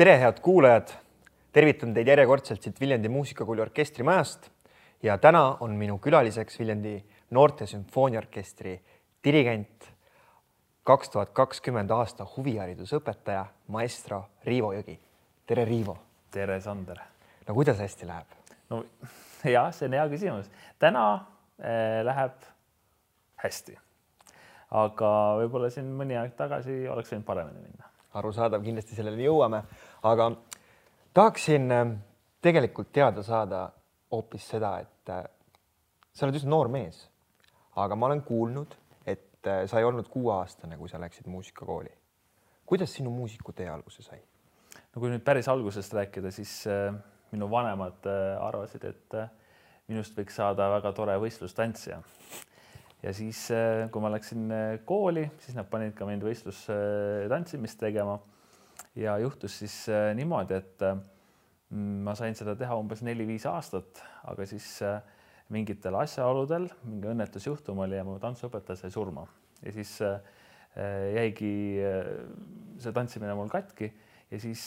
tere, head kuulajad. tervitan teid järjekordselt siit Viljandi Muusikakooli orkestrimajast ja täna on minu külaliseks Viljandi Noorte Sümfooniaorkestri dirigent, kaks tuhat kakskümmend aasta huviharidusõpetaja, maestro Riivo Jõgi. tere, Riivo. tere, Sander. no kuidas hästi läheb? no jah, see on hea küsimus. täna äh, läheb hästi. aga võib-olla siin mõni aeg tagasi oleks võinud paremini minna. arusaadav, kindlasti selleni jõuame, aga tahaksin äh, tegelikult teada saada hoopis seda, et äh, sa oled üsna noor mees, aga ma olen kuulnud, et äh, sa ei olnud kuueaastane, kui sa läksid muusikakooli. kuidas sinu muusikutee alguse sai? no kui nüüd päris algusest rääkida, siis minu vanemad arvasid, et minust võiks saada väga tore võistlustantsija. ja siis, kui ma läksin kooli, siis nad panid ka mind võistlustantsimist tegema. Ja juhtus siis äh, niimoodi, et äh, ma sain seda teha umbes neli-viis aastat, aga siis äh, mingitel asjaoludel mingi õnnetusjuhtum oli ja mu tantsuõpetaja sai surma ja siis jäigi see tantsimine mul katki ja siis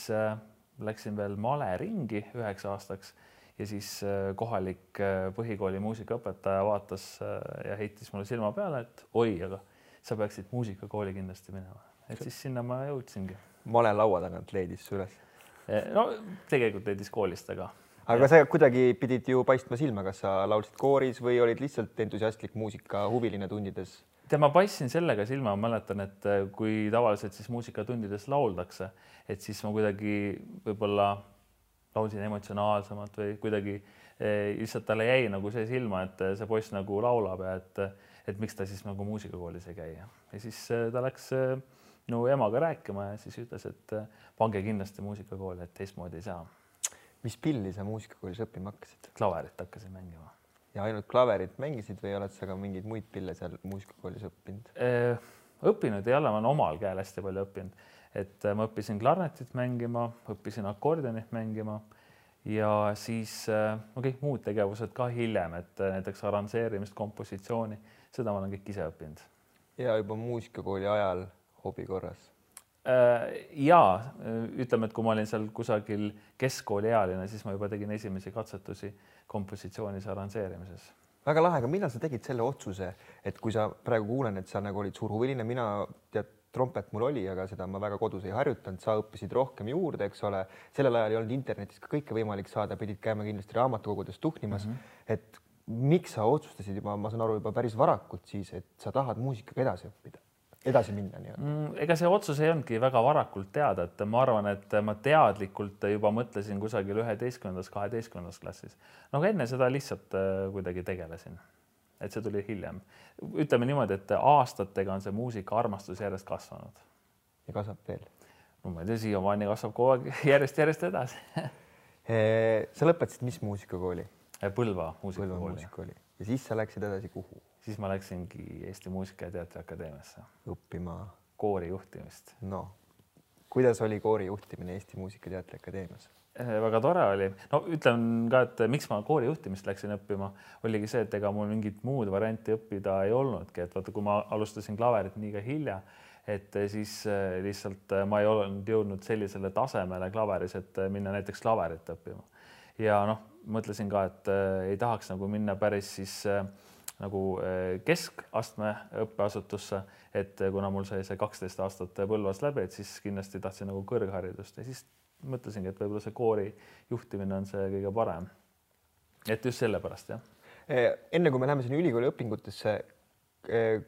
läksin veel maleringi üheks aastaks ja siis kohalik põhikooli muusikaõpetaja vaatas ja heitis mulle silma peale, et oi, aga sa peaksid muusikakooli kindlasti minema, et siis sinna ma jõudsingi. Male laua tagant leidis üles. no tegelikult leidis koolist, aga aga sa kuidagi pidid ju paistma silma, kas sa laulsid kooris või olid lihtsalt entusiastlik muusikahuviline tundides? tead, ma paistsin sellega silma, ma mäletan, et äh, kui tavaliselt siis muusikatundides lauldakse, et siis ma kuidagi võib-olla laulsin emotsionaalsemalt või kuidagi eh, lihtsalt talle jäi nagu see silma, et äh, see poiss nagu laulab ja et, et miks ta siis nagu muusikakoolis ei käi ja siis ta läks minu emaga rääkima ja siis ütles, et pange kindlasti muusikakooli, et teistmoodi ei saa. mis pilli sa muusikakoolis õppima hakkasid? klaverit hakkasin mängima ja ainult klaverit mängisid või oled sa ka mingeid muid pille seal muusikakoolis õppinud? õppinud ei ole, ma olen omal käel hästi palju õppinud, et ma õppisin klarnetit mängima, õppisin akordionit mängima ja siis no kõik muud tegevused ka hiljem, et näiteks arranžeerimist, kompositsiooni, seda ma olen kõik ise õppinud. ja juba muusikakooli ajal hobi korras? ja ütleme, et kui ma olin seal kusagil keskkooliealine, siis ma juba tegin esimesi katsetusi kompositsioonis arranžeerimises. väga lahe, aga millal sa tegid selle otsuse, et kui sa praegu kuulen, et sa nagu olid suur huviline, mina tead, trompet mul oli, aga seda ma väga kodus ei harjutanud, sa õppisid rohkem juurde, eks ole. sellel ajal ei olnud internetis ka kõike võimalik saada, pidid käima kindlasti raamatukogudes tuhnimas mm. -hmm. et miks sa otsustasid juba, ma saan aru, juba päris varakult siis, et sa tahad muusikaga edasi õppida? Edasi minna nii-öelda mm,? ega see otsus ei olnudki väga varakult teada, et ma arvan, et ma teadlikult juba mõtlesin kusagil üheteistkümnendas, kaheteistkümnendas klassis. no aga enne seda lihtsalt äh, kuidagi tegelesin. et see tuli hiljem. ütleme niimoodi, et aastatega on see muusikaarmastus järjest kasvanud. ja kasvab veel? no ma ei tea, siiamaani kasvab kogu aeg järjest-järjest edasi sa lõpetasid mis muusikakooli? Põlva muusikakooli. ja siis sa läksid edasi kuhu? Siis ma läksingi Eesti Muusika- ja Teatriakadeemiasse õppima koorijuhtimist. no kuidas oli koorijuhtimine Eesti Muusika- ja Teatriakadeemias? väga tore oli, no ütlen ka, et miks ma koorijuhtimist läksin õppima, oligi see, et ega mul mingit muud varianti õppida ei olnudki, et vaata, kui ma alustasin klaverit liiga hilja, et siis lihtsalt ma ei olnud jõudnud sellisele tasemele klaveris, et minna näiteks klaverit õppima. ja noh, mõtlesin ka, et ei tahaks nagu minna päris siis äh, nagu keskastme õppeasutusse, et kuna mul sai see kaksteist aastat Põlvas läbi, et siis kindlasti tahtsin nagu kõrgharidust ja siis mõtlesingi, et võib-olla see koori juhtimine on see kõige parem. et just sellepärast jah. enne kui me läheme sinna ülikooli õpingutesse,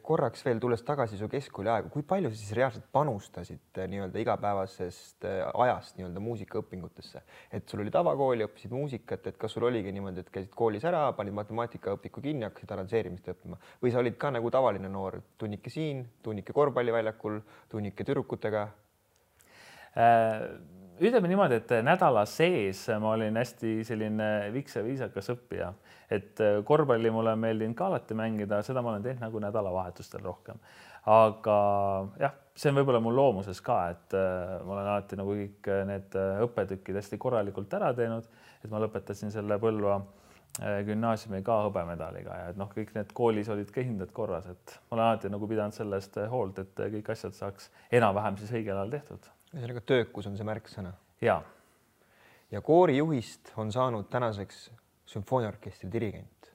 korraks veel tulles tagasi su keskkooli aega, kui palju sa siis reaalselt panustasid nii-öelda igapäevasest ajast nii-öelda muusikaõpingutesse, et sul oli tavakool ja õppisid muusikat, et kas sul oligi niimoodi, et käisid koolis ära, panid matemaatikaõpiku kinni, hakkasid arranžeerimist õppima? Või sa olid ka nagu tavaline noor, tunnike siin, tunnike korvpalliväljakul, tunnike tüdrukutega? Äh...? ütleme niimoodi, et nädala sees ma olin hästi selline viks ja viisakas õppija, et korvpalli mulle on meeldinud ka alati mängida, seda ma olen teinud nagu nädalavahetustel rohkem. aga jah, see on võib-olla mul loomuses ka, et ma olen alati nagu kõik need õppetükid hästi korralikult ära teinud, et ma lõpetasin selle Põlva gümnaasiumi ka hõbemedaliga ja et noh, kõik need koolis olid ka hinded korras, et ma olen alati nagu pidanud selle eest hoolt, et kõik asjad saaks enam-vähem siis õigel ajal tehtud ühesõnaga töökus on see märksõna. ja, ja koorijuhist on saanud tänaseks sümfooniaorkestri dirigent.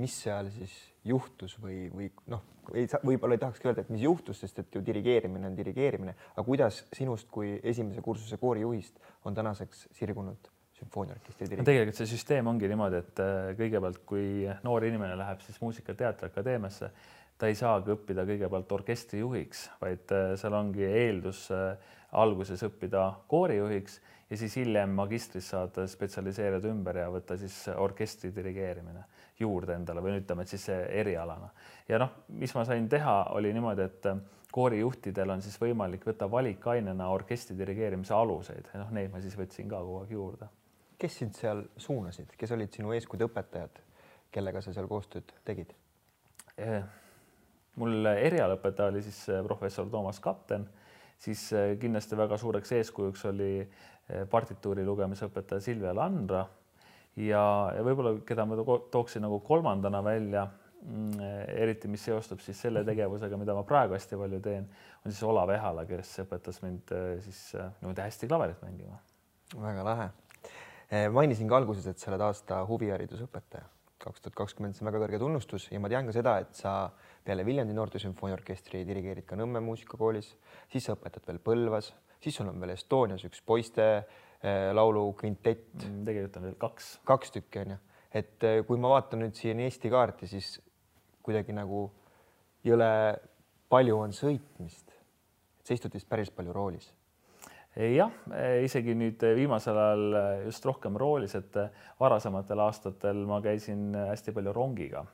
mis seal siis juhtus või, või noh, ei saa, võib-olla ei tahakski öelda, et mis juhtus, sest et ju dirigeerimine on dirigeerimine, aga kuidas sinust kui esimese kursuse koorijuhist on tänaseks sirgunud sümfooniaorkestri dirigent? tegelikult see süsteem ongi niimoodi, et äh, kõigepealt, kui noor inimene läheb siis Muusika- ja Teatriakadeemiasse, ta ei saagi õppida kõigepealt orkestrijuhiks, vaid äh, seal ongi eeldus äh, alguses õppida koorijuhiks ja siis hiljem magistris saad spetsialiseeruda ümber ja võtta siis orkestri dirigeerimine juurde endale või ütleme, et siis erialana. ja noh, mis ma sain teha, oli niimoodi, et koorijuhtidel on siis võimalik võtta valikainena orkestri dirigeerimise aluseid ja noh, neid ma siis võtsin ka kogu aeg juurde. kes sind seal suunasid, kes olid sinu eeskujude õpetajad, kellega sa seal koostööd tegid? Eh, mul erialaõpetaja oli siis eh, professor Toomas Kapten, siis eh, kindlasti väga suureks eeskujuks oli partituuri lugemise õpetaja Silvia Landra ja, ja võib-olla, keda ma tooksin nagu kolmandana välja, mm, eriti mis seostub siis selle tegevusega, mida ma praegu hästi palju teen, on siis Olav Ehala, kes õpetas mind äh, siis äh, niimoodi hästi klaverit mängima. väga lahe. Äh, mainisin ka alguses, et sa oled aasta huviharidusõpetaja, kaks tuhat kakskümmend, see on väga kõrge tunnustus ja ma tean ka seda, et sa peale Viljandi Noorte Sümfooniaorkestri dirigeerid ka Nõmme muusikakoolis, siis sa õpetad veel Põlvas, siis sul on veel Estonias üks poiste Äh, laulukvintett. Mm, tegelikult on veel kaks. kaks tükki on ju, et äh, kui ma vaatan nüüd siin Eesti kaarti, siis kuidagi nagu jõle palju on sõitmist. sa istud vist päris palju roolis. jah, isegi nüüd viimasel ajal just rohkem roolis, et varasematel aastatel ma käisin hästi palju rongiga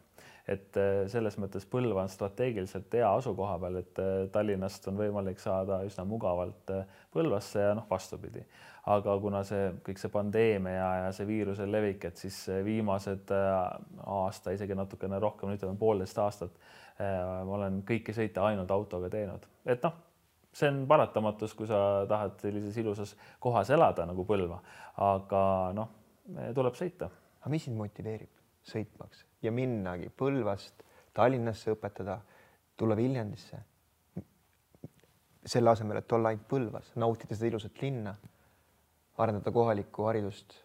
et selles mõttes Põlva on strateegiliselt hea asukoha peal, et Tallinnast on võimalik saada üsna mugavalt Põlvasse ja noh, vastupidi. Aga kuna see kõik see pandeemia ja, see viiruse levik, et siis viimased äh, aasta, isegi natukene rohkem, ütleme poolteist aastat äh, ma olen kõiki sõite ainult autoga teinud, et noh, see on paratamatus, kui sa tahad sellises ilusas kohas elada nagu Põlva, aga noh, tuleb sõita. aga mis sind motiveerib sõitmaks ja minnagi Põlvast Tallinnasse õpetada, tulla Viljandisse? selle asemel, et olla ainult Põlvas, nautida seda ilusat linna arendada kohalikku haridust?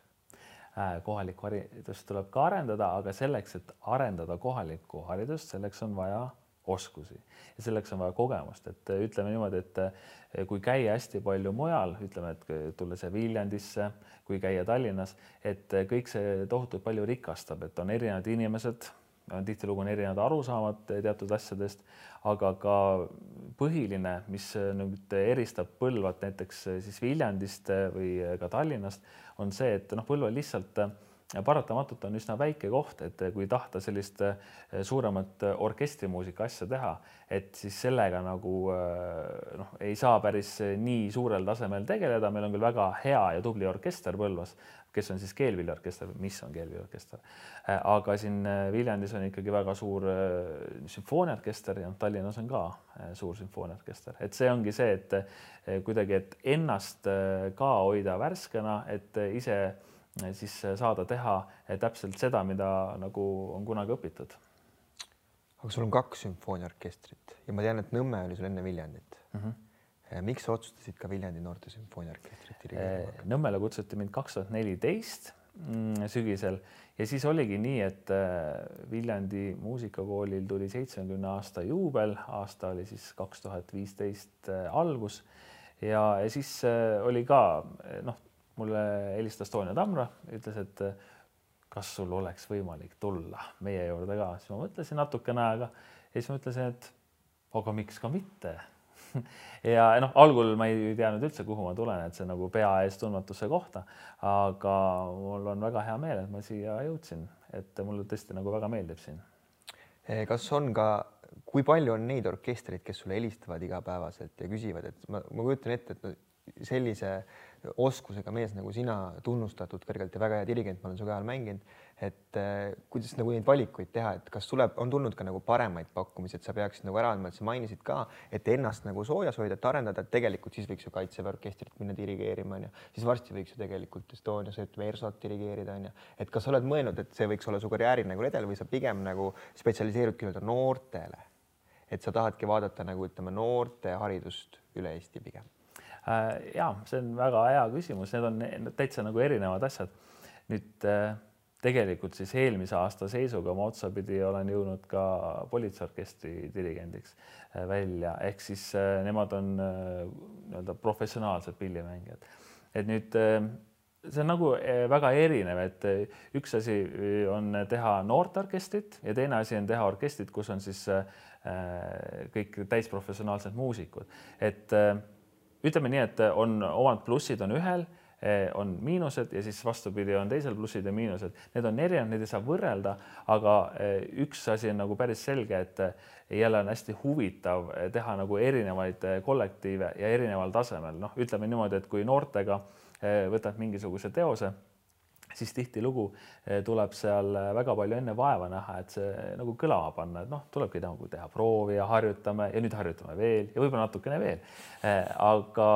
Äh, kohalikku haridust tuleb ka arendada, aga selleks, et arendada kohalikku haridust, selleks on vaja oskusi. Ja selleks on vaja kogemust, et äh, ütleme niimoodi, et äh, kui käia hästi palju mujal, ütleme, et tulla siia Viljandisse, kui käia Tallinnas, et kõik see tohutult palju rikastab, et on erinevad inimesed, tihtilugu on erinevad arusaamad teatud asjadest, aga ka põhiline, mis nüüd eristab Põlvat näiteks siis Viljandist või ka Tallinnast, on see, et noh, Põlva lihtsalt paratamatult on üsna väike koht, et kui tahta sellist suuremat orkestrimuusika asja teha, et siis sellega nagu noh, ei saa päris nii suurel tasemel tegeleda, meil on küll väga hea ja tubli orkester Põlvas, kes on siis keelviljaorkester, mis on keelviljaorkester. Äh, aga siin Viljandis on ikkagi väga suur sümfooniaorkester ja Tallinnas on ka suur sümfooniaorkester, et see ongi see, et kuidagi, et ennast ka hoida värskena, et ise siis saada teha täpselt seda, mida nagu on kunagi õpitud. aga sul on kaks sümfooniaorkestrit ja ma tean, et Nõmme oli sul enne Viljandit mm. -hmm miks sa otsustasid ka Viljandi Noorte Sümfooniaorkestrit dirigeerima? Nõmmele kutsuti mind kaks tuhat neliteist mm, sügisel ja siis oligi nii, et Viljandi muusikakoolil tuli seitsmekümne aasta juubel, aasta oli siis kaks tuhat viisteist algus ja, ja siis oli ka noh, mulle helistas Toonja Tamra, ütles, et kas sul oleks võimalik tulla meie juurde ka, siis ma mõtlesin natukene aega ja siis ma ütlesin, et aga miks ka mitte ja noh, algul ma ei teadnud üldse, kuhu ma tulen, et see nagu pea ees tundmatuse kohta, aga mul on väga hea meel, et ma siia jõudsin, et mulle tõesti nagu väga meeldib siin. Eh, kas on ka, kui palju on neid orkestreid, kes sulle helistavad igapäevaselt ja küsivad, et ma, ma kujutan ette, et sellise oskusega mees nagu sina, tunnustatud kõrgelt ja väga hea dirigent, ma olen su käe all mänginud, et äh, kuidas nagu neid valikuid teha, et kas tuleb, on tulnud ka nagu paremaid pakkumisi, et sa peaksid nagu ära andma, et sa mainisid ka, et ennast nagu soojas hoida, et arendada, et tegelikult siis võiks ju Kaitseväe orkestrit minna dirigeerima, onju, siis varsti võiks ju tegelikult Estonias Versot dirigeerida, onju. et kas sa oled mõelnud, et see võiks olla su karjääri nagu redel või sa pigem nagu spetsialiseerudki nii-öelda noortele, et sa tahadki vaadata nagu ütleme, noorte haridust üle Eesti pigem ja see on väga hea küsimus, need on täitsa nagu erinevad asjad. nüüd tegelikult siis eelmise aasta seisuga ma otsapidi olen jõudnud ka politseiorkestri dirigendiks välja, ehk siis nemad on nii-öelda professionaalsed pillimängijad. et nüüd see on nagu väga erinev, et üks asi on teha noorteorkestrit ja teine asi on teha orkestrit, kus on siis kõik täisprofessionaalsed muusikud, et ütleme nii, et on omad plussid on ühel, on miinused ja siis vastupidi, on teisel plussid ja miinused, need on erinevad, neid ei saa võrrelda, aga üks asi on nagu päris selge, et jälle on hästi huvitav teha nagu erinevaid kollektiive ja erineval tasemel, noh, ütleme niimoodi, et kui noortega Eh, võtad mingisuguse teose, siis tihtilugu eh, tuleb seal eh, väga palju enne vaeva näha, et see nagu kõlama panna, et noh, tulebki nagu teha proovi ja harjutame ja nüüd harjutame veel ja võib-olla natukene veel. aga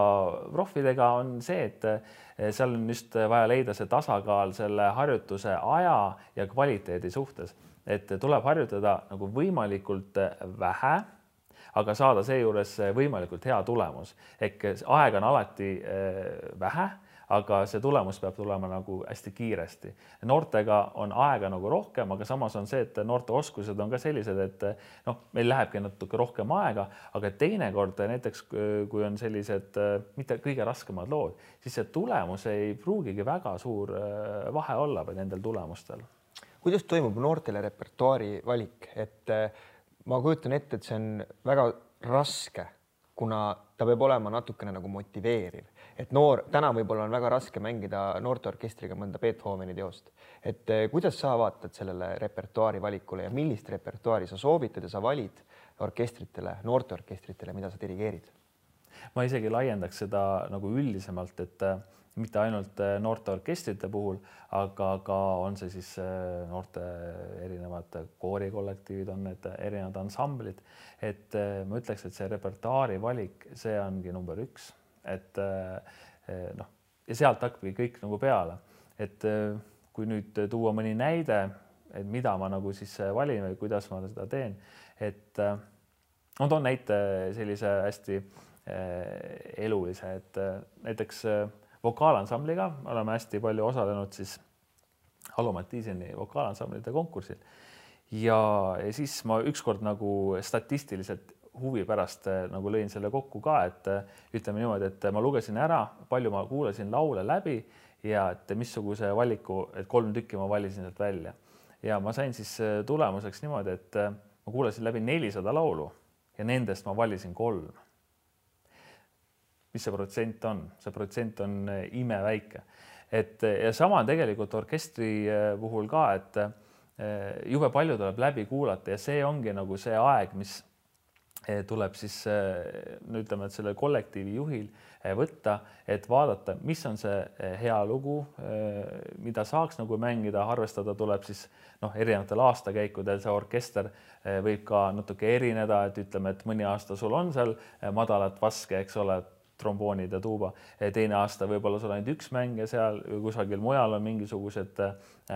proffidega on see, et seal on just vaja leida see tasakaal selle harjutuse aja ja kvaliteedi suhtes, et tuleb harjutada nagu võimalikult vähe aga saada seejuures võimalikult hea tulemus ehk aega on alati vähe aga see tulemus peab tulema nagu hästi kiiresti. noortega on aega nagu rohkem, aga samas on see, et noorte oskused on ka sellised, et noh, meil lähebki natuke rohkem aega, aga teinekord näiteks kui on sellised mitte kõige raskemad lood, siis see tulemus ei pruugigi väga suur vahe olla nendel tulemustel. kuidas toimub noortele repertuaari valik, et ma kujutan ette, et see on väga raske, kuna ta peab olema natukene nagu motiveeriv et noor, täna võib-olla on väga raske mängida noorteorkestriga mõnda Beethoveni teost. et eh, kuidas sa vaatad sellele repertuaari valikule ja millist repertuaari sa soovitad ja sa valid orkestritele, noorteorkestritele, mida sa dirigeerid? ma isegi laiendaks seda nagu üldisemalt, et äh, mitte ainult äh, noorteorkestrite puhul, aga ka on see siis noorte erinevad koorikollektiivid, on need erinevad ansamblid, et ma ütleks, et see repertuaari valik, see ongi number üks et eh, noh, ja sealt hakkabki kõik nagu peale, et eh, kui nüüd tuua mõni näide, et mida ma nagu siis valin või kuidas ma seda teen, et eh, ma toon näite sellise hästi elulise, et näiteks vokaalansambliga oleme hästi palju osalenud siis Alo Mattiiseni vokaalansamblite konkursil. Ja, ja siis ma ükskord nagu statistiliselt huvi pärast eh, nagu lõin selle kokku ka, et eh, ütleme niimoodi, et ma lugesin ära, palju ma kuulasin laule läbi ja et missuguse valiku, et kolm tükki ma valisin sealt välja ja ma sain siis tulemuseks niimoodi, et ma kuulasin läbi nelisada laulu ja nendest ma valisin kolm. mis see protsent on? see protsent on imeväike, et ja sama tegelikult orkestri puhul ka, et jube palju tuleb läbi kuulata ja see ongi nagu see aeg, mis tuleb siis eh, no ütleme, et selle kollektiivi juhil eh, võtta, et vaadata, mis on see hea lugu, mida saaks nagu mängida, arvestada tuleb siis noh, erinevatel aastakäikudel see orkester võib ka natuke erineda, et ütleme, et mõni aasta sul on seal madalat vaske, eks ole, tromboonid ja tuuba, teine aasta võib-olla sul ainult üks mängija seal või kusagil mujal on mingisugused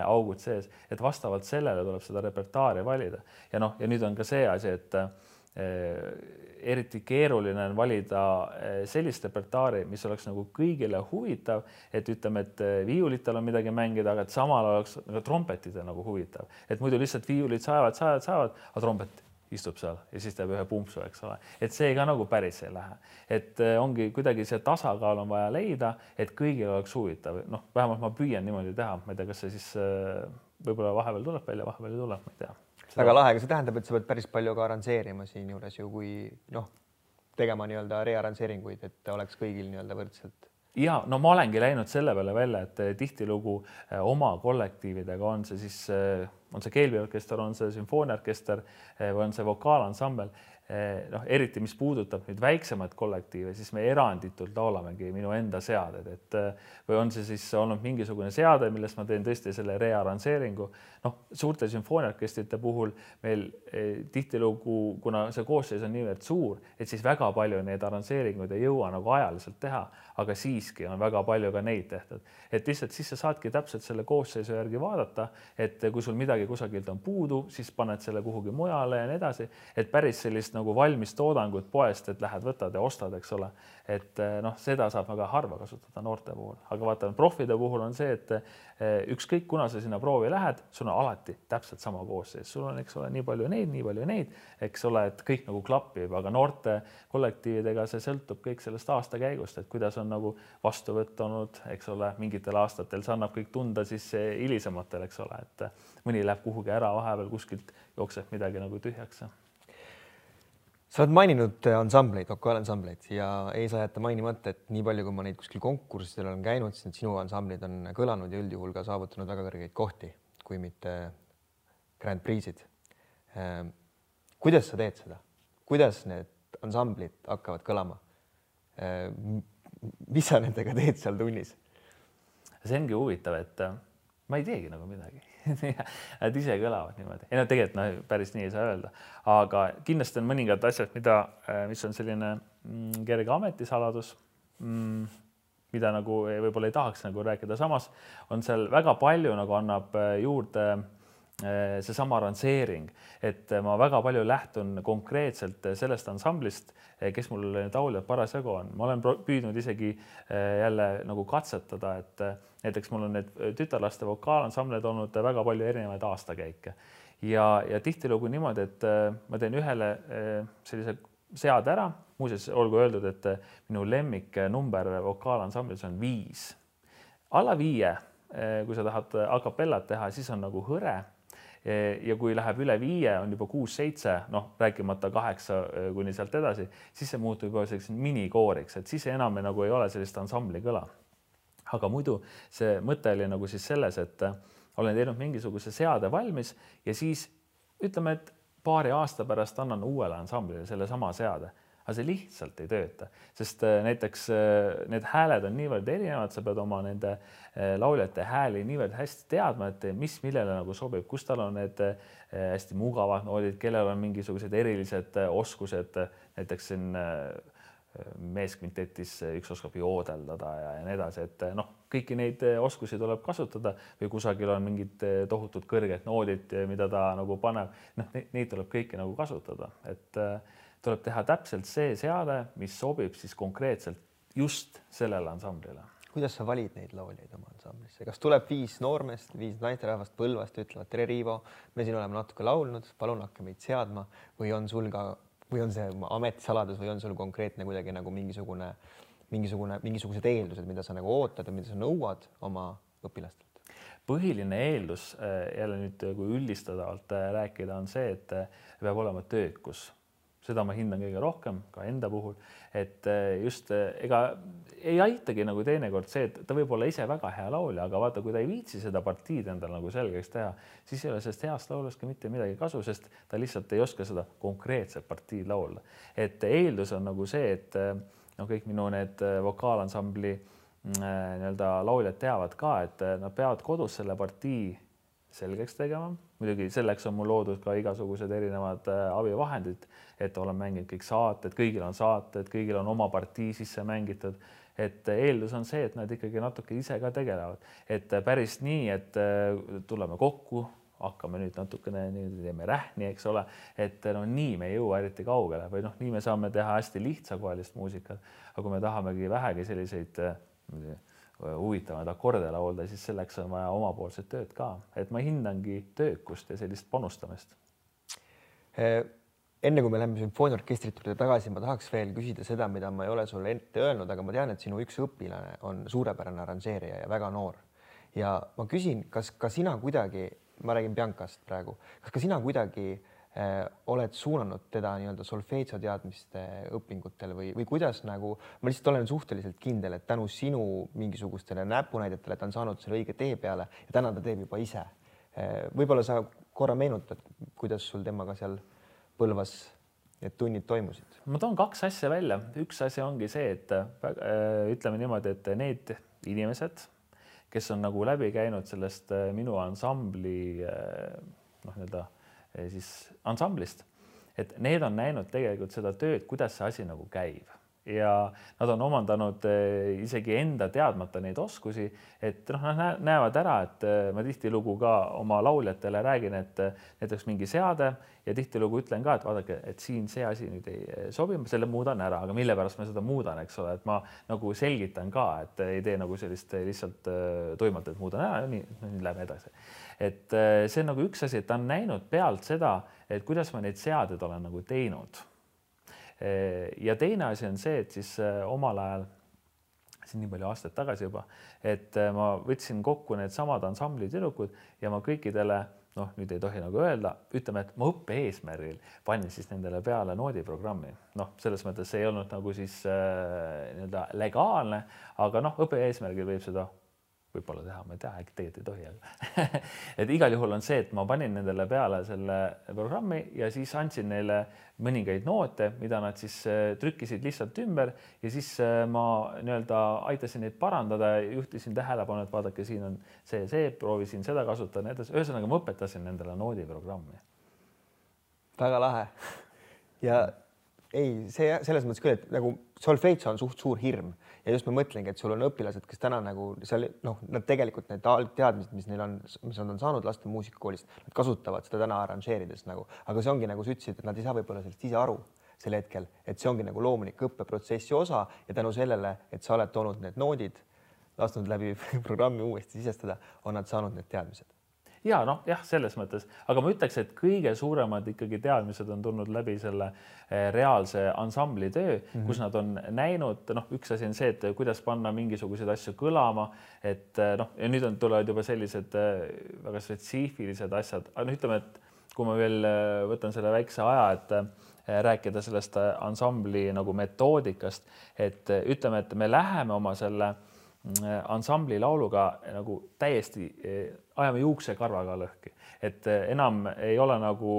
augud sees, et vastavalt sellele tuleb seda repertuaari valida. Ja noh, ja nüüd on ka see asi, et eriti keeruline on valida äh, sellist repertuaari, mis oleks nagu kõigile huvitav, et ütleme, et äh, viiulitel on midagi mängida, aga et samal oleks nagu trompetidel nagu huvitav, et muidu lihtsalt viiulid sajavad, sajavad, sajavad, aga trompet istub seal ja siis teeb ühe pumpsu, eks ole, et see ka nagu päris ei lähe, et ongi kuidagi see tasakaal on vaja leida, et kõigil oleks huvitav, noh, vähemalt ma püüan niimoodi teha, ma ei tea, kas see siis võib-olla vahepeal tuleb välja, vahepeal ei tule, ma ei tea väga lahe, aga see tähendab, et sa pead päris palju ka arranžeerima siinjuures ju, kui noh, tegema nii-öelda rearranžeeringuid, et oleks kõigil nii-öelda võrdselt. ja no ma olengi läinud selle peale välja, et eh, tihtilugu eh, oma kollektiividega on see siis, eh, on see keelviorkester, on see sümfooniaorkester või on see vokaalansambel, noh, eriti mis puudutab nüüd väiksemaid kollektiive, siis me eranditult laulamegi minu enda seaded, et eh, või on see siis olnud mingisugune seade, millest ma teen tõesti selle rearranžeeringu. noh, suurte sümfooniaorkestrite puhul meil eh, tihtilugu, kuna see koosseis on niivõrd suur, et siis väga palju neid arranžeeringuid ei jõua nagu ajaliselt teha, aga siiski on väga palju ka neid tehtud, et lihtsalt siis sa saadki täpselt selle koosseisu järgi vaadata, et kui sul midagi kusagilt on puudu, siis paned selle kuhugi mujale ja nii edasi, et päris sellist nagu valmis toodangut poest, et lähed, võtad ja ostad, eks ole. et eh, noh, seda saab väga harva kasutada noorte puhul, aga vaata profide puhul on see, et eh, ükskõik, kuna sa sinna proovi lähed, sul on alati täpselt sama koosseis, sul on, eks ole, nii palju neid, nii palju neid, eks ole, et kõik nagu klapib, aga noorte kollektiividega see sõltub kõik sellest aastakäigust, et kuidas on nagu vastuvõtt olnud, eks ole, mingitel aastatel, see annab kõik tunda siis hilisematel, eks ole, et mõni läheb kuhugi ära, vahepeal kuskilt jookseb midagi nagu tühjaks sa oled maininud äh, ansambleid, vokaalansamblid ja ei saa jätta mainimata, et nii palju, kui ma neid kuskil konkurssidel olen käinud, siis need sinu ansamblid on kõlanud ja üldjuhul ka saavutanud väga kõrgeid kohti, kui mitte Grand Prix'id. Ähm, kuidas sa teed seda, kuidas need ansamblid hakkavad kõlama? Ähm, mis sa nendega teed seal tunnis? see ongi huvitav, et äh, ma ei teegi nagu midagi Nad ise kõlavad niimoodi, ei no tegelikult noh, päris nii ei saa öelda, aga kindlasti on mõningad asjad, mida, äh, mis on selline mm, kerge ametisaladus mm,, mida nagu võib-olla ei tahaks nagu rääkida, samas on seal väga palju nagu annab äh, juurde äh, seesama arranžeering, et ma väga palju lähtun konkreetselt sellest ansamblist, kes mul lauljad parasjagu on, ma olen püüdnud isegi jälle nagu katsetada, et näiteks mul on need tütarlaste vokaalansambleid olnud väga palju erinevaid aastakäike. Ja, ja tihtilugu niimoodi, et äh, ma teen ühele äh, sellise seade ära, muuseas olgu öeldud, et äh, minu lemmiknumber vokaalansamblis on viis. alla viie, kui sa tahad a capellat teha, siis on nagu hõre ja kui läheb üle viie, on juba kuus-seitse, noh, rääkimata kaheksa kuni sealt edasi, siis see muutub juba selliseks minikooriks, et siis enam nagu ei ole sellist ansambli kõla. Aga muidu see mõte oli nagu siis selles, et äh, olen teinud mingisuguse seade valmis ja siis ütleme, et paari aasta pärast annan uuele ansamblile sellesama seade, aga see lihtsalt ei tööta, sest äh, näiteks äh, need hääled on niivõrd erinevad, sa pead oma nende lauljate hääli niivõrd hästi teadma, et mis millele nagu sobib, kus tal on need hästi mugavad noodid, kellel on mingisugused erilised oskused, näiteks siin meeskvintetis üks oskab joodeldada ja, ja nii edasi, et noh, kõiki neid oskusi tuleb kasutada. Või kusagil on mingid tohutud kõrged noodid, mida ta nagu paneb, noh, neid tuleb kõiki nagu kasutada, et tuleb teha täpselt see seade, mis sobib siis konkreetselt just sellele ansamblile. kuidas sa valid neid lauljaid oma ansamblisse, kas tuleb viis noormeest, viis naisterahvast Põlvast, ütlevad tere, Riivo, me siin oleme natuke laulnud, palun hakka meid seadma või on sul ka või on see ametisaladus või on sul konkreetne kuidagi nagu mingisugune, mingisugune, mingisugused eeldused, mida sa nagu ootad ja mida sa nõuad oma õpilastelt? põhiline eeldus äh, jälle nüüd, kui üldistavalt äh, rääkida, on see, et äh, peab olema töökus seda ma hindan kõige rohkem ka enda puhul, et eh, just eh, ega ei aitagi nagu teinekord see, et ta võib olla ise väga hea laulja, aga vaata, kui ta ei viitsi seda partiid endale nagu selgeks teha, siis ei ole sellest heast laulust ka mitte midagi kasu, sest ta lihtsalt ei oska seda konkreetset partiid laulda. et eeldus on nagu see, et eh, no kõik minu need vokaalansambli mm, nii-öelda lauljad teavad ka, et nad peavad kodus selle partii selgeks tegema. Muidugi selleks on mul loodud ka igasugused erinevad äh, abivahendid, et olen mänginud kõik saated, kõigil on saated, kõigil on oma partii sisse mängitud, et eeldus on see, et nad ikkagi natuke ise ka tegelevad, et päris nii, et äh, tuleme kokku, hakkame nüüd natukene nii teeme rähni, eks ole, et no nii me ei jõua eriti kaugele või noh, nii me saame teha hästi lihtsakoelist muusikat, aga kui me tahamegi vähegi selliseid äh, huvitavaid akorde laulda, siis selleks on vaja omapoolset tööd ka, et ma hindangi töökust ja sellist panustamist. Enne kui me läheme sümfooniaorkestrite juurde tagasi, ma tahaks veel küsida seda, mida ma ei ole sulle ette öelnud, aga ma tean, et sinu üks õpilane on suurepärane arranžeerija ja väga noor. ja ma küsin, kas ka sina kuidagi, ma räägin Biancast praegu, kas ka sina kuidagi oled suunanud teda nii-öelda solfeetso teadmiste õpingutele või, või kuidas nagu, ma lihtsalt olen suhteliselt kindel, et tänu sinu mingisugustele näpunäidetele ta on saanud selle õige tee peale ja täna ta teeb juba ise. Äh, võib-olla sa korra meenutad, kuidas sul temaga seal Põlvas need tunnid toimusid? ma toon kaks asja välja, üks asi ongi see, et äh, ütleme niimoodi, et need inimesed, kes on nagu läbi käinud sellest minu ansambli noh, nii-öelda siis ansamblist, et need on näinud tegelikult seda tööd, kuidas see asi nagu käib ja nad on omandanud eh, isegi enda teadmata neid oskusi, et noh, nad näevad ära, et eh, ma tihtilugu ka oma lauljatele räägin, et eh, näiteks mingi seade ja tihtilugu ütlen ka, et vaadake, et siin see asi nüüd ei sobi, ma selle muudan ära, aga mille pärast ma seda muudan, eks ole, et ma nagu selgitan ka, et ei tee nagu sellist lihtsalt tuimalt, et muudan ära, nii, nüüd lähme edasi. et see on nagu üks asi, et ta on näinud pealt seda, et kuidas ma neid seadeid olen nagu teinud ja teine asi on see, et siis äh, omal ajal, siin nii palju aastaid tagasi juba, et äh, ma võtsin kokku needsamad ansambli tüdrukud ja ma kõikidele noh, nüüd ei tohi nagu öelda, ütleme, et ma õppe eesmärgil panin siis nendele peale noodiprogrammi, noh, selles mõttes see ei olnud nagu siis äh, nii-öelda legaalne, aga noh, õppe eesmärgil võib seda võib-olla teha, ma ei tea, äkki tegelikult ei tohi, aga et igal juhul on see, et ma panin nendele peale selle programmi ja siis andsin neile mõningaid noote, mida nad siis äh, trükkisid lihtsalt ümber ja siis äh, ma nii-öelda aitasin neid parandada, juhtisin tähelepanu, et vaadake, siin on see, see, proovisin seda kasutada, nii edasi. ühesõnaga ma õpetasin nendele noodiprogrammi. väga lahe ja ei, see selles mõttes küll, et nagu solfeits on suht suur hirm. Ja just ma mõtlengi, et sul on õpilased, kes täna nagu seal noh, nad tegelikult need algteadmised, mis neil on, mis nad on saanud laste muusikakoolist, nad kasutavad seda täna arranžeerides nagu, aga see ongi nagu sa ütlesid, et nad ei saa võib-olla sellest ise aru sel hetkel, et see ongi nagu loomulik õppeprotsessi osa. Ja tänu sellele, et sa oled toonud need noodid, lasknud läbi programmi uuesti sisestada, on nad saanud need teadmised ja noh, jah, selles mõttes, aga ma ütleks, et kõige suuremad ikkagi teadmised on tulnud läbi selle eh, reaalse ansambli töö mm, -hmm. kus nad on näinud, noh, üks asi on see, et kuidas panna mingisuguseid asju kõlama, et eh, noh, ja nüüd on, tulevad juba sellised eh, väga spetsiifilised asjad, aga noh, ütleme, et kui ma veel võtan selle väikse aja, et rääkida sellest ansambli nagu metoodikast, et ütleme, et me läheme oma selle Äh, ansambli lauluga nagu täiesti ajame juuksekarvaga lõhki, et äh, enam ei ole nagu,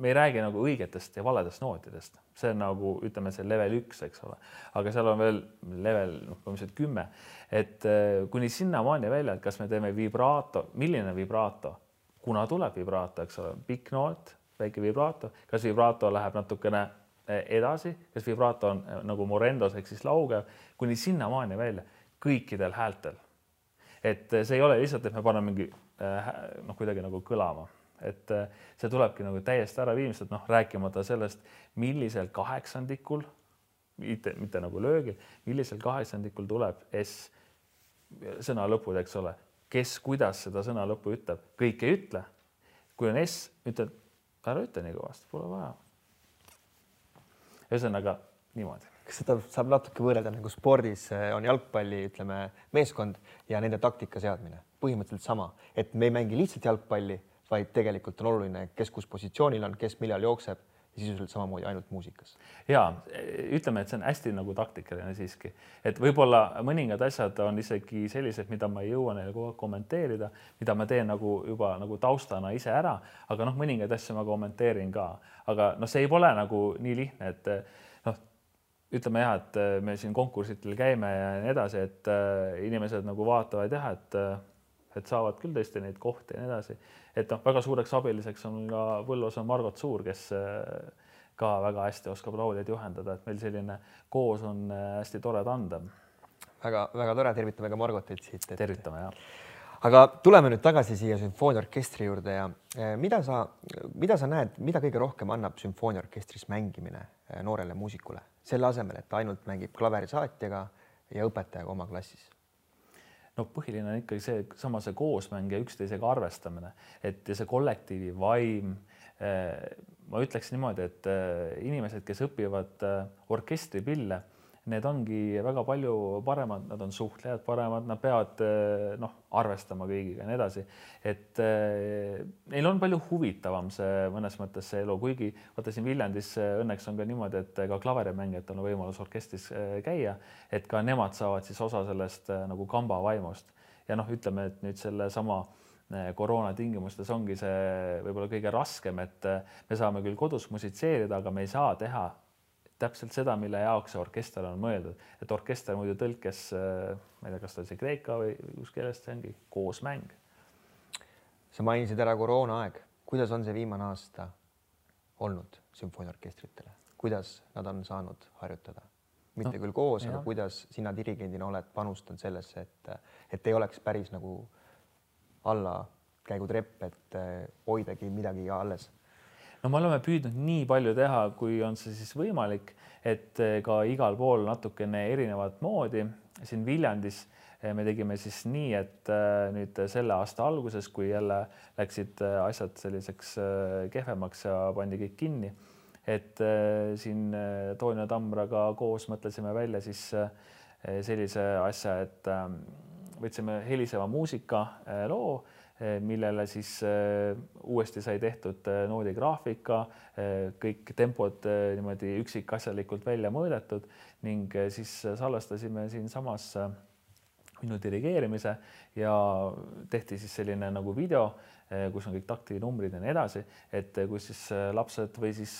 me ei räägi nagu õigetest ja valedest nootidest, see on nagu ütleme, see level üks, eks ole, aga seal on veel level noh, põhimõtteliselt kümme, et kuni sinnamaani välja, et kas me teeme vibraato, milline vibraato, kuna tuleb vibraato, eks ole, pikk noot, väike vibraato, kas vibraato läheb natukene edasi, kas vibraato on nagu morendos ehk siis laugev, kuni sinnamaani välja kõikidel häältel. Et see ei ole lihtsalt, et me paneme mingi äh, noh, kuidagi nagu kõlama, et äh, see tulebki nagu täiesti ära viimselt, noh, rääkimata sellest, millisel kaheksandikul, mitte, mitte nagu löögil, millisel kaheksandikul tuleb S sõna lõpud, eks ole, kes, kuidas seda sõna lõppu ütleb, kõik ei ütle. kui on S, ütled ära ütle nii kõvasti, pole vaja. ühesõnaga niimoodi kas seda saab natuke võrrelda nagu spordis eh, on jalgpalli, ütleme, meeskond ja nende taktika seadmine. Põhimõtteliselt sama, et me ei mängi lihtsalt jalgpalli, vaid tegelikult on oluline, kes kus positsioonil on, kes millal jookseb sisuliselt samamoodi ainult muusikas. ja ütleme, et see on hästi nagu taktikaline siiski, et võib-olla mõningad asjad on isegi sellised, mida ma ei jõua neile kogu aeg kommenteerida, mida ma teen nagu juba nagu taustana ise ära, aga noh, mõningaid asju ma kommenteerin ka, aga noh, see ei ole nagu nii lihtne, et ütleme jah, et äh, me siin konkursitel käime ja nii edasi, et äh, inimesed nagu vaatavad jah, et äh, et saavad küll tõesti neid kohti ja nii edasi. et noh, väga suureks abiliseks on ka Põlvas on Margot Suur, kes ka väga hästi oskab lauljaid juhendada, et meil selline koos on hästi tore tandem väga,. väga-väga tore, tervitame ka Margotit siit et.... tervitame ja. aga tuleme nüüd tagasi siia sümfooniaorkestri juurde ja mida sa, mida sa näed, mida kõige rohkem annab sümfooniaorkestris mängimine noorele muusikule? Selle asemel, et ainult mängib klaverisaatjaga ja õpetajaga oma klassis? no põhiline on ikkagi see sama see koosmäng ja üksteisega arvestamine, et see kollektiivi vaim. Eh, ma ütleks niimoodi, et eh, inimesed, kes õpivad eh, orkestripille need ongi väga palju paremad, nad on suhtlejad paremad, nad peavad eh, noh, arvestama kõigiga ja nii edasi. et eh, neil on palju huvitavam see mõnes mõttes see elu, kuigi vaata siin Viljandis eh, õnneks on ka niimoodi, et ka klaverimängijatel on võimalus orkestris käia, et ka nemad saavad siis osa sellest nagu kamba vaimust ja noh, ütleme, et nüüd sellesama koroona tingimustes ongi see võib-olla kõige raskem, et me saame küll kodus musitseerida, aga me ei saa teha täpselt seda, mille jaoks see orkester on mõeldud, et orkester muidu tõlkes, äh, ma ei tea, kas ta oli see kreeka või kus keeles see ongi, koosmäng. sa mainisid ära koroonaaeg, kuidas on see viimane aasta olnud sümfooniaorkestritele, kuidas nad on saanud harjutada? mitte no, küll koos, aga kuidas sina dirigendina oled panustanud sellesse, et, et ei oleks päris nagu allakäigutrepp, et hoidagi midagi alles? No me oleme püüdnud nii palju teha, kui on see siis võimalik, et ka igal pool natukene erinevat moodi. siin Viljandis me tegime siis nii, et nüüd selle aasta alguses, kui jälle läksid asjad selliseks kehvemaks ja pandi kõik kinni et siin Toonio Tamraga koos mõtlesime välja siis sellise asja, et võtsime heliseva muusika loo, millele siis uuesti sai tehtud noodigraafika, kõik tempod niimoodi üksikasjalikult välja mõõdetud ning siis salvestasime siinsamas minu dirigeerimise ja tehti siis selline nagu video Eh, kus on kõik taktinumbrid ja nii edasi, et eh, kus siis eh, lapsed või siis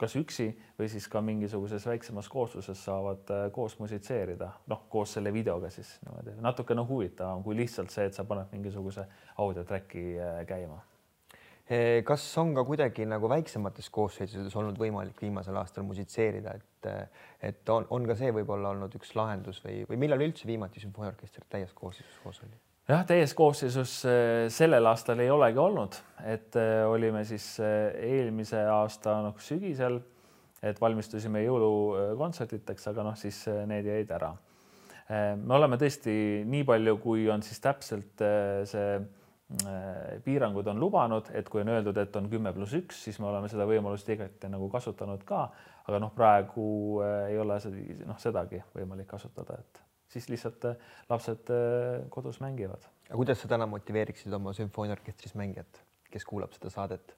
kas üksi või siis ka mingisuguses väiksemas koosluses saavad koos musitseerida, noh, koos selle videoga siis niimoodi. Natukene huvitavam kui lihtsalt see, et sa paned mingisuguse audiotrack'i käima. Kas on ka kuidagi nagu väiksemates koosseisudes olnud võimalik viimasel aastal musitseerida, et et on, on ka see võib-olla olnud üks lahendus või, või millal üldse viimati sümfooniaorkester täies koosseisus koos oli? Jah, täies koosseisus äh, sellel aastal ei olegi olnud, et äh, olime siis äh, eelmise aasta noh sügisel, et valmistusime jõulukontsertideks, aga noh, siis need jäid ära. me oleme tõesti nii palju, kui on siis täpselt see piirangud on lubanud, et kui on öeldud, et on kümme pluss üks, siis me oleme seda võimalust igati nagu kasutanud ka, aga noh, praegu ei ole seda, noh, sedagi võimalik kasutada, et siis lihtsalt äh, lapsed äh, kodus mängivad. aga kuidas sa täna motiveeriksid oma sümfooniaorkestris mängijat, kes kuulab seda saadet?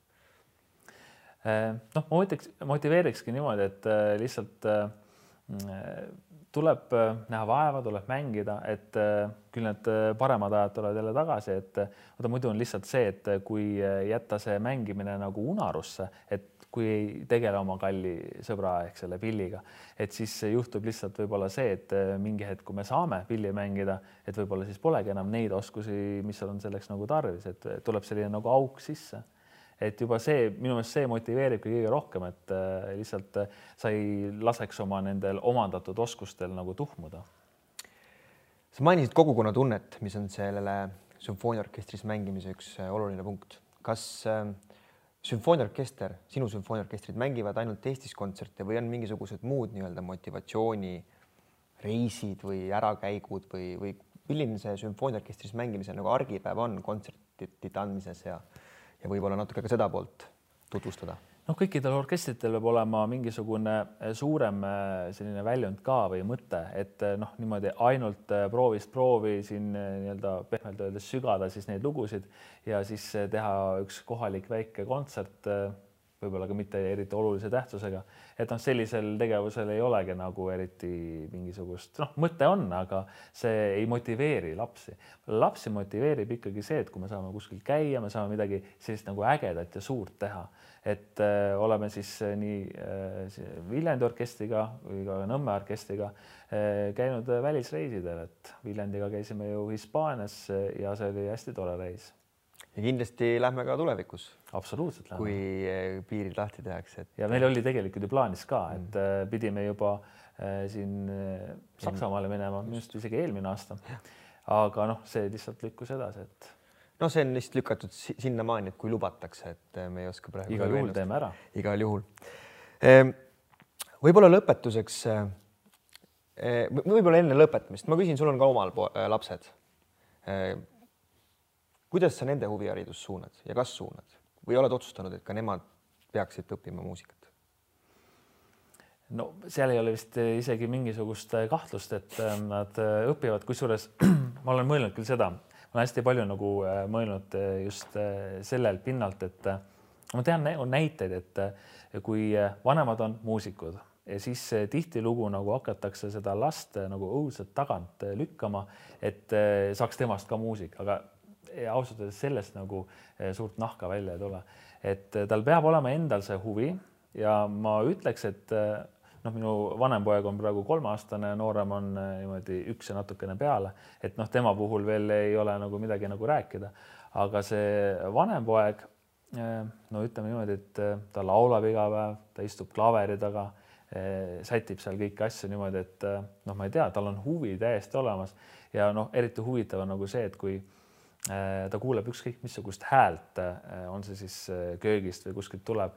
Äh, noh, ma ütleks, motiveerikski niimoodi, et lihtsalt tuleb näha vaeva, tuleb mängida, et küll need paremad ajad tulevad jälle tagasi, et vaata muidu on lihtsalt see, et kui jätta see mängimine nagu unarusse, et kui ei tegele oma kalli sõbra ehk selle pilliga, et siis juhtub lihtsalt võib-olla see, et äh, mingi hetk, kui me saame pilli mängida, et võib-olla siis polegi enam neid oskusi, mis on selleks nagu tarvis, et tuleb selline nagu auk sisse. et juba see minu meelest see motiveeribki kõige rohkem, et äh, lihtsalt äh, sa ei laseks oma nendel omandatud oskustel nagu tuhmuda. sa mainisid kogukonnatunnet, mis on sellele sümfooniaorkestris mängimise üks oluline punkt. kas äh, sümfooniaorkester, sinu sümfooniaorkestrid mängivad ainult Eestis kontserte või on mingisugused muud nii-öelda motivatsioonireisid või ärakäigud või, või milline see sümfooniaorkestris mängimise nagu argipäev on kontsertide andmises ja, ja võib-olla natuke ka seda poolt tutvustada noh, kõikidel orkestritel peab olema mingisugune eh, suurem eh, selline väljund ka või mõte, et eh, noh, niimoodi ainult proovist proovi siin nii-öelda pehmelt öeldes sügada siis neid lugusid ja siis teha üks kohalik väike kontsert võib-olla ka mitte eriti olulise tähtsusega, et noh, sellisel tegevusel ei olegi nagu eriti mingisugust, noh, mõte on, aga see ei motiveeri lapsi. lapsi motiveerib ikkagi see, et kui me saame kuskil käia, me saame midagi sellist nagu ägedat ja suurt teha et äh, oleme siis äh, nii äh, Viljandi orkestriga kui ka Nõmme orkestriga käinud välisreisidel, et Viljandiga käisime ju Hispaanias ja see oli hästi tore reis. ja kindlasti lähme ka tulevikus. absoluutselt lähme. kui piirid lahti tehakse et.... ja meil oli tegelikult ju plaanis ka, et mm. pidime juba siin Saksamaale minema, minu arust isegi eelmine aasta. aga noh, see lihtsalt lükkus edasi, et no see on lihtsalt lükatud sinnamaani, et kui lubatakse, et eh, me ei oska praegu. igal juhul teeme ära. igal juhul. Ehm, võib-olla lõpetuseks, eh, eh, võib-olla enne lõpetamist, ma küsin, sul on ka omal lapsed. Ehm, kuidas sa nende huviharidust suunad ja kas suunad või oled otsustanud, et ka nemad peaksid õppima muusikat? no seal ei ole vist isegi mingisugust kahtlust, et nad õpivad, kusjuures ma olen mõelnud küll seda, olen hästi palju nagu äh, mõelnud äh, just äh, sellel pinnalt, et ma tean, on näiteid, et kui vanemad on muusikud ja siis tihtilugu nagu hakatakse seda last nagu õudselt tagant lükkama, et saaks temast ka muusik, aga ausalt öeldes sellest nagu suurt nahka välja ei tule, et tal peab olema endal see huvi ja ma ütleks, et noh, minu vanem poeg on praegu kolmeaastane, noorem on äh, niimoodi üks ja natukene peale, et noh, tema puhul veel ei ole nagu midagi nagu rääkida, aga see vanem poeg, äh, no ütleme niimoodi, et äh, ta laulab iga päev, ta istub klaveri taga, sätib seal kõiki asju niimoodi, et noh, ma ei tea, tal on huvi täiesti olemas. Ja noh, eriti huvitav on nagu see, et kui ta kuuleb ükskõik missugust häält, on see siis köögist või kuskilt tuleb,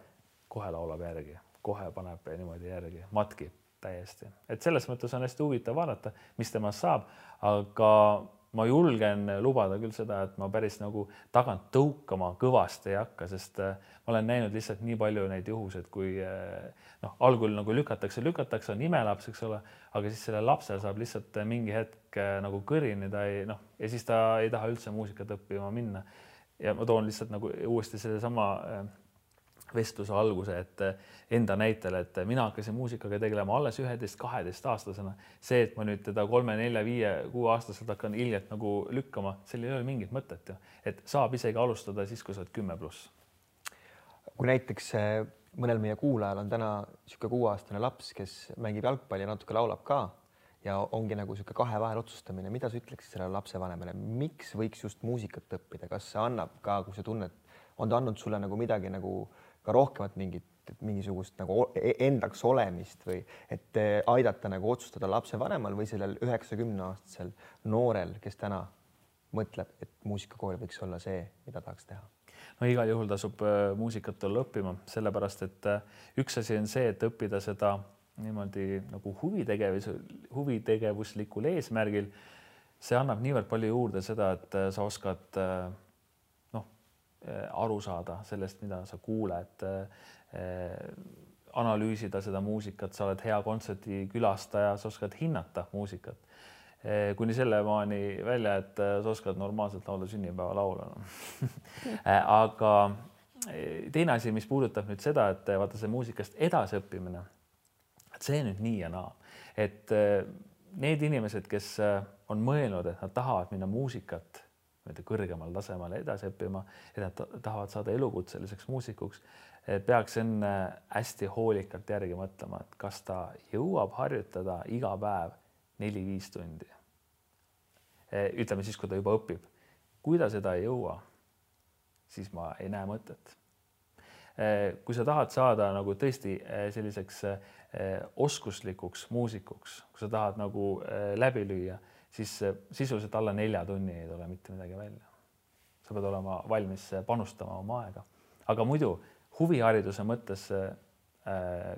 kohe laulab järgi, kohe paneb niimoodi järgi, matkib täiesti, et selles mõttes on hästi huvitav vaadata, mis temast saab, aga ma julgen lubada küll seda, et ma päris nagu tagant tõukama kõvasti ei hakka, sest äh, ma olen näinud lihtsalt nii palju neid juhuseid, kui äh, noh, algul nagu lükatakse, lükatakse, on imelaps, eks ole, aga siis sellel lapsel saab lihtsalt mingi hetk äh, nagu kõrini, ta ei noh, ja siis ta ei taha üldse muusikat õppima minna. ja ma toon lihtsalt nagu uuesti sellesama vestluse alguse, et eh, enda näitel, et mina hakkasin muusikaga tegelema alles üheteist-kaheteistaastasena. see, et ma nüüd teda kolme-nelja-viie-kuueaastaselt hakkan hiljalt nagu lükkama, sellel ei ole mingit mõtet ju, et saab isegi alustada siis, kui sa oled kümme pluss. kui näiteks eh, mõnel meie kuulajal on täna niisugune kuueaastane laps, kes mängib jalgpalli ja natuke laulab ka ja ongi nagu niisugune kahe vahel otsustamine, mida sa ütleksid sellele lapsevanemale, miks võiks just muusikat õppida, kas see annab ka, kui sa tunned, on ta andnud sulle nagu midagi nagu ka rohkemat mingit mingisugust nagu e-, endaks olemist või et eh, aidata nagu otsustada lapsevanemal või sellel üheksakümne aastasel noorel, kes täna mõtleb, et muusikakool võiks olla see, mida tahaks teha? no igal juhul tasub äh, muusikat olla õppima, sellepärast et äh, üks asi on see, et õppida seda niimoodi nagu huvitegevus, huvitegevuslikul eesmärgil. see annab niivõrd palju juurde seda, et sa oskad Äh, aru saada sellest, mida sa kuuled, äh, analüüsida seda muusikat, sa oled hea kontserdi külastaja, sa oskad hinnata muusikat. Äh, kuni sellemaani välja, et sa oskad normaalselt laulda sünnipäevalaulu no. aga teine asi, mis puudutab nüüd seda, et vaata see muusikast edasiõppimine, et see nüüd nii ja naa, et need inimesed, kes on mõelnud, et nad tahavad minna muusikat nii-öelda kõrgemal tasemel edasi õppima, et nad tahavad saada elukutseliseks muusikuks, peaks enne hästi hoolikalt järgi mõtlema, et kas ta jõuab harjutada iga päev neli-viis tundi. ütleme siis, kui ta juba õpib. kui ta seda ei jõua, siis ma ei näe mõtet. kui sa tahad saada nagu tõesti selliseks oskuslikuks muusikuks, kui sa tahad nagu läbi lüüa siis sisuliselt alla nelja tunni ei tule mitte midagi välja. sa pead olema valmis panustama oma aega, aga muidu huvihariduse mõttes äh,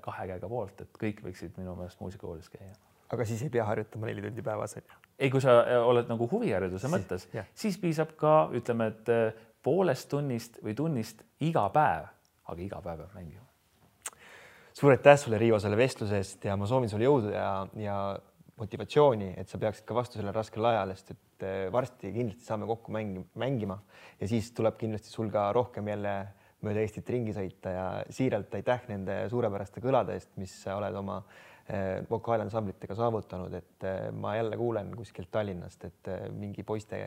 kahe käega poolt, et kõik võiksid minu meelest muusikakoolis käia. aga siis ei pea harjutama neli tundi päevas on ju? ei, kui sa äh, oled nagu huvihariduse mõttes, siis piisab ka ütleme, et äh, poolest tunnist või tunnist iga päev, aga iga päev peab mängima suur aitäh sulle, Riivo, selle vestluse eest ja ma soovin sulle jõudu ja, ja motivatsiooni, et sa peaksid ka vastu sellel raskel ajal, sest et eh, varsti kindlasti saame kokku mängi, mängima ja siis tuleb kindlasti sul ka rohkem jälle mööda Eestit ringi sõita ja siiralt aitäh nende suurepäraste kõlade eest, mis sa oled oma eh, vokaalansambritega saavutanud, et eh, ma jälle kuulen kuskilt Tallinnast, et mingi poiste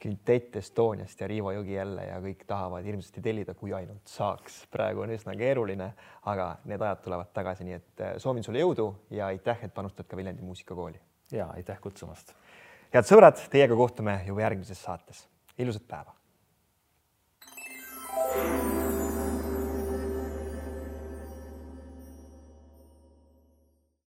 kvintett Estoniast ja Riivo Jõgi jälle ja kõik tahavad hirmsasti tellida, kui ainult saaks. praegu on üsna keeruline, aga need ajad tulevad tagasi, nii et äh, soovin sulle jõudu ja aitäh, et panustad ka Viljandi muusikakooli. ja aitäh kutsumast. head sõbrad, teiega kohtume juba järgmises saates. ilusat päeva.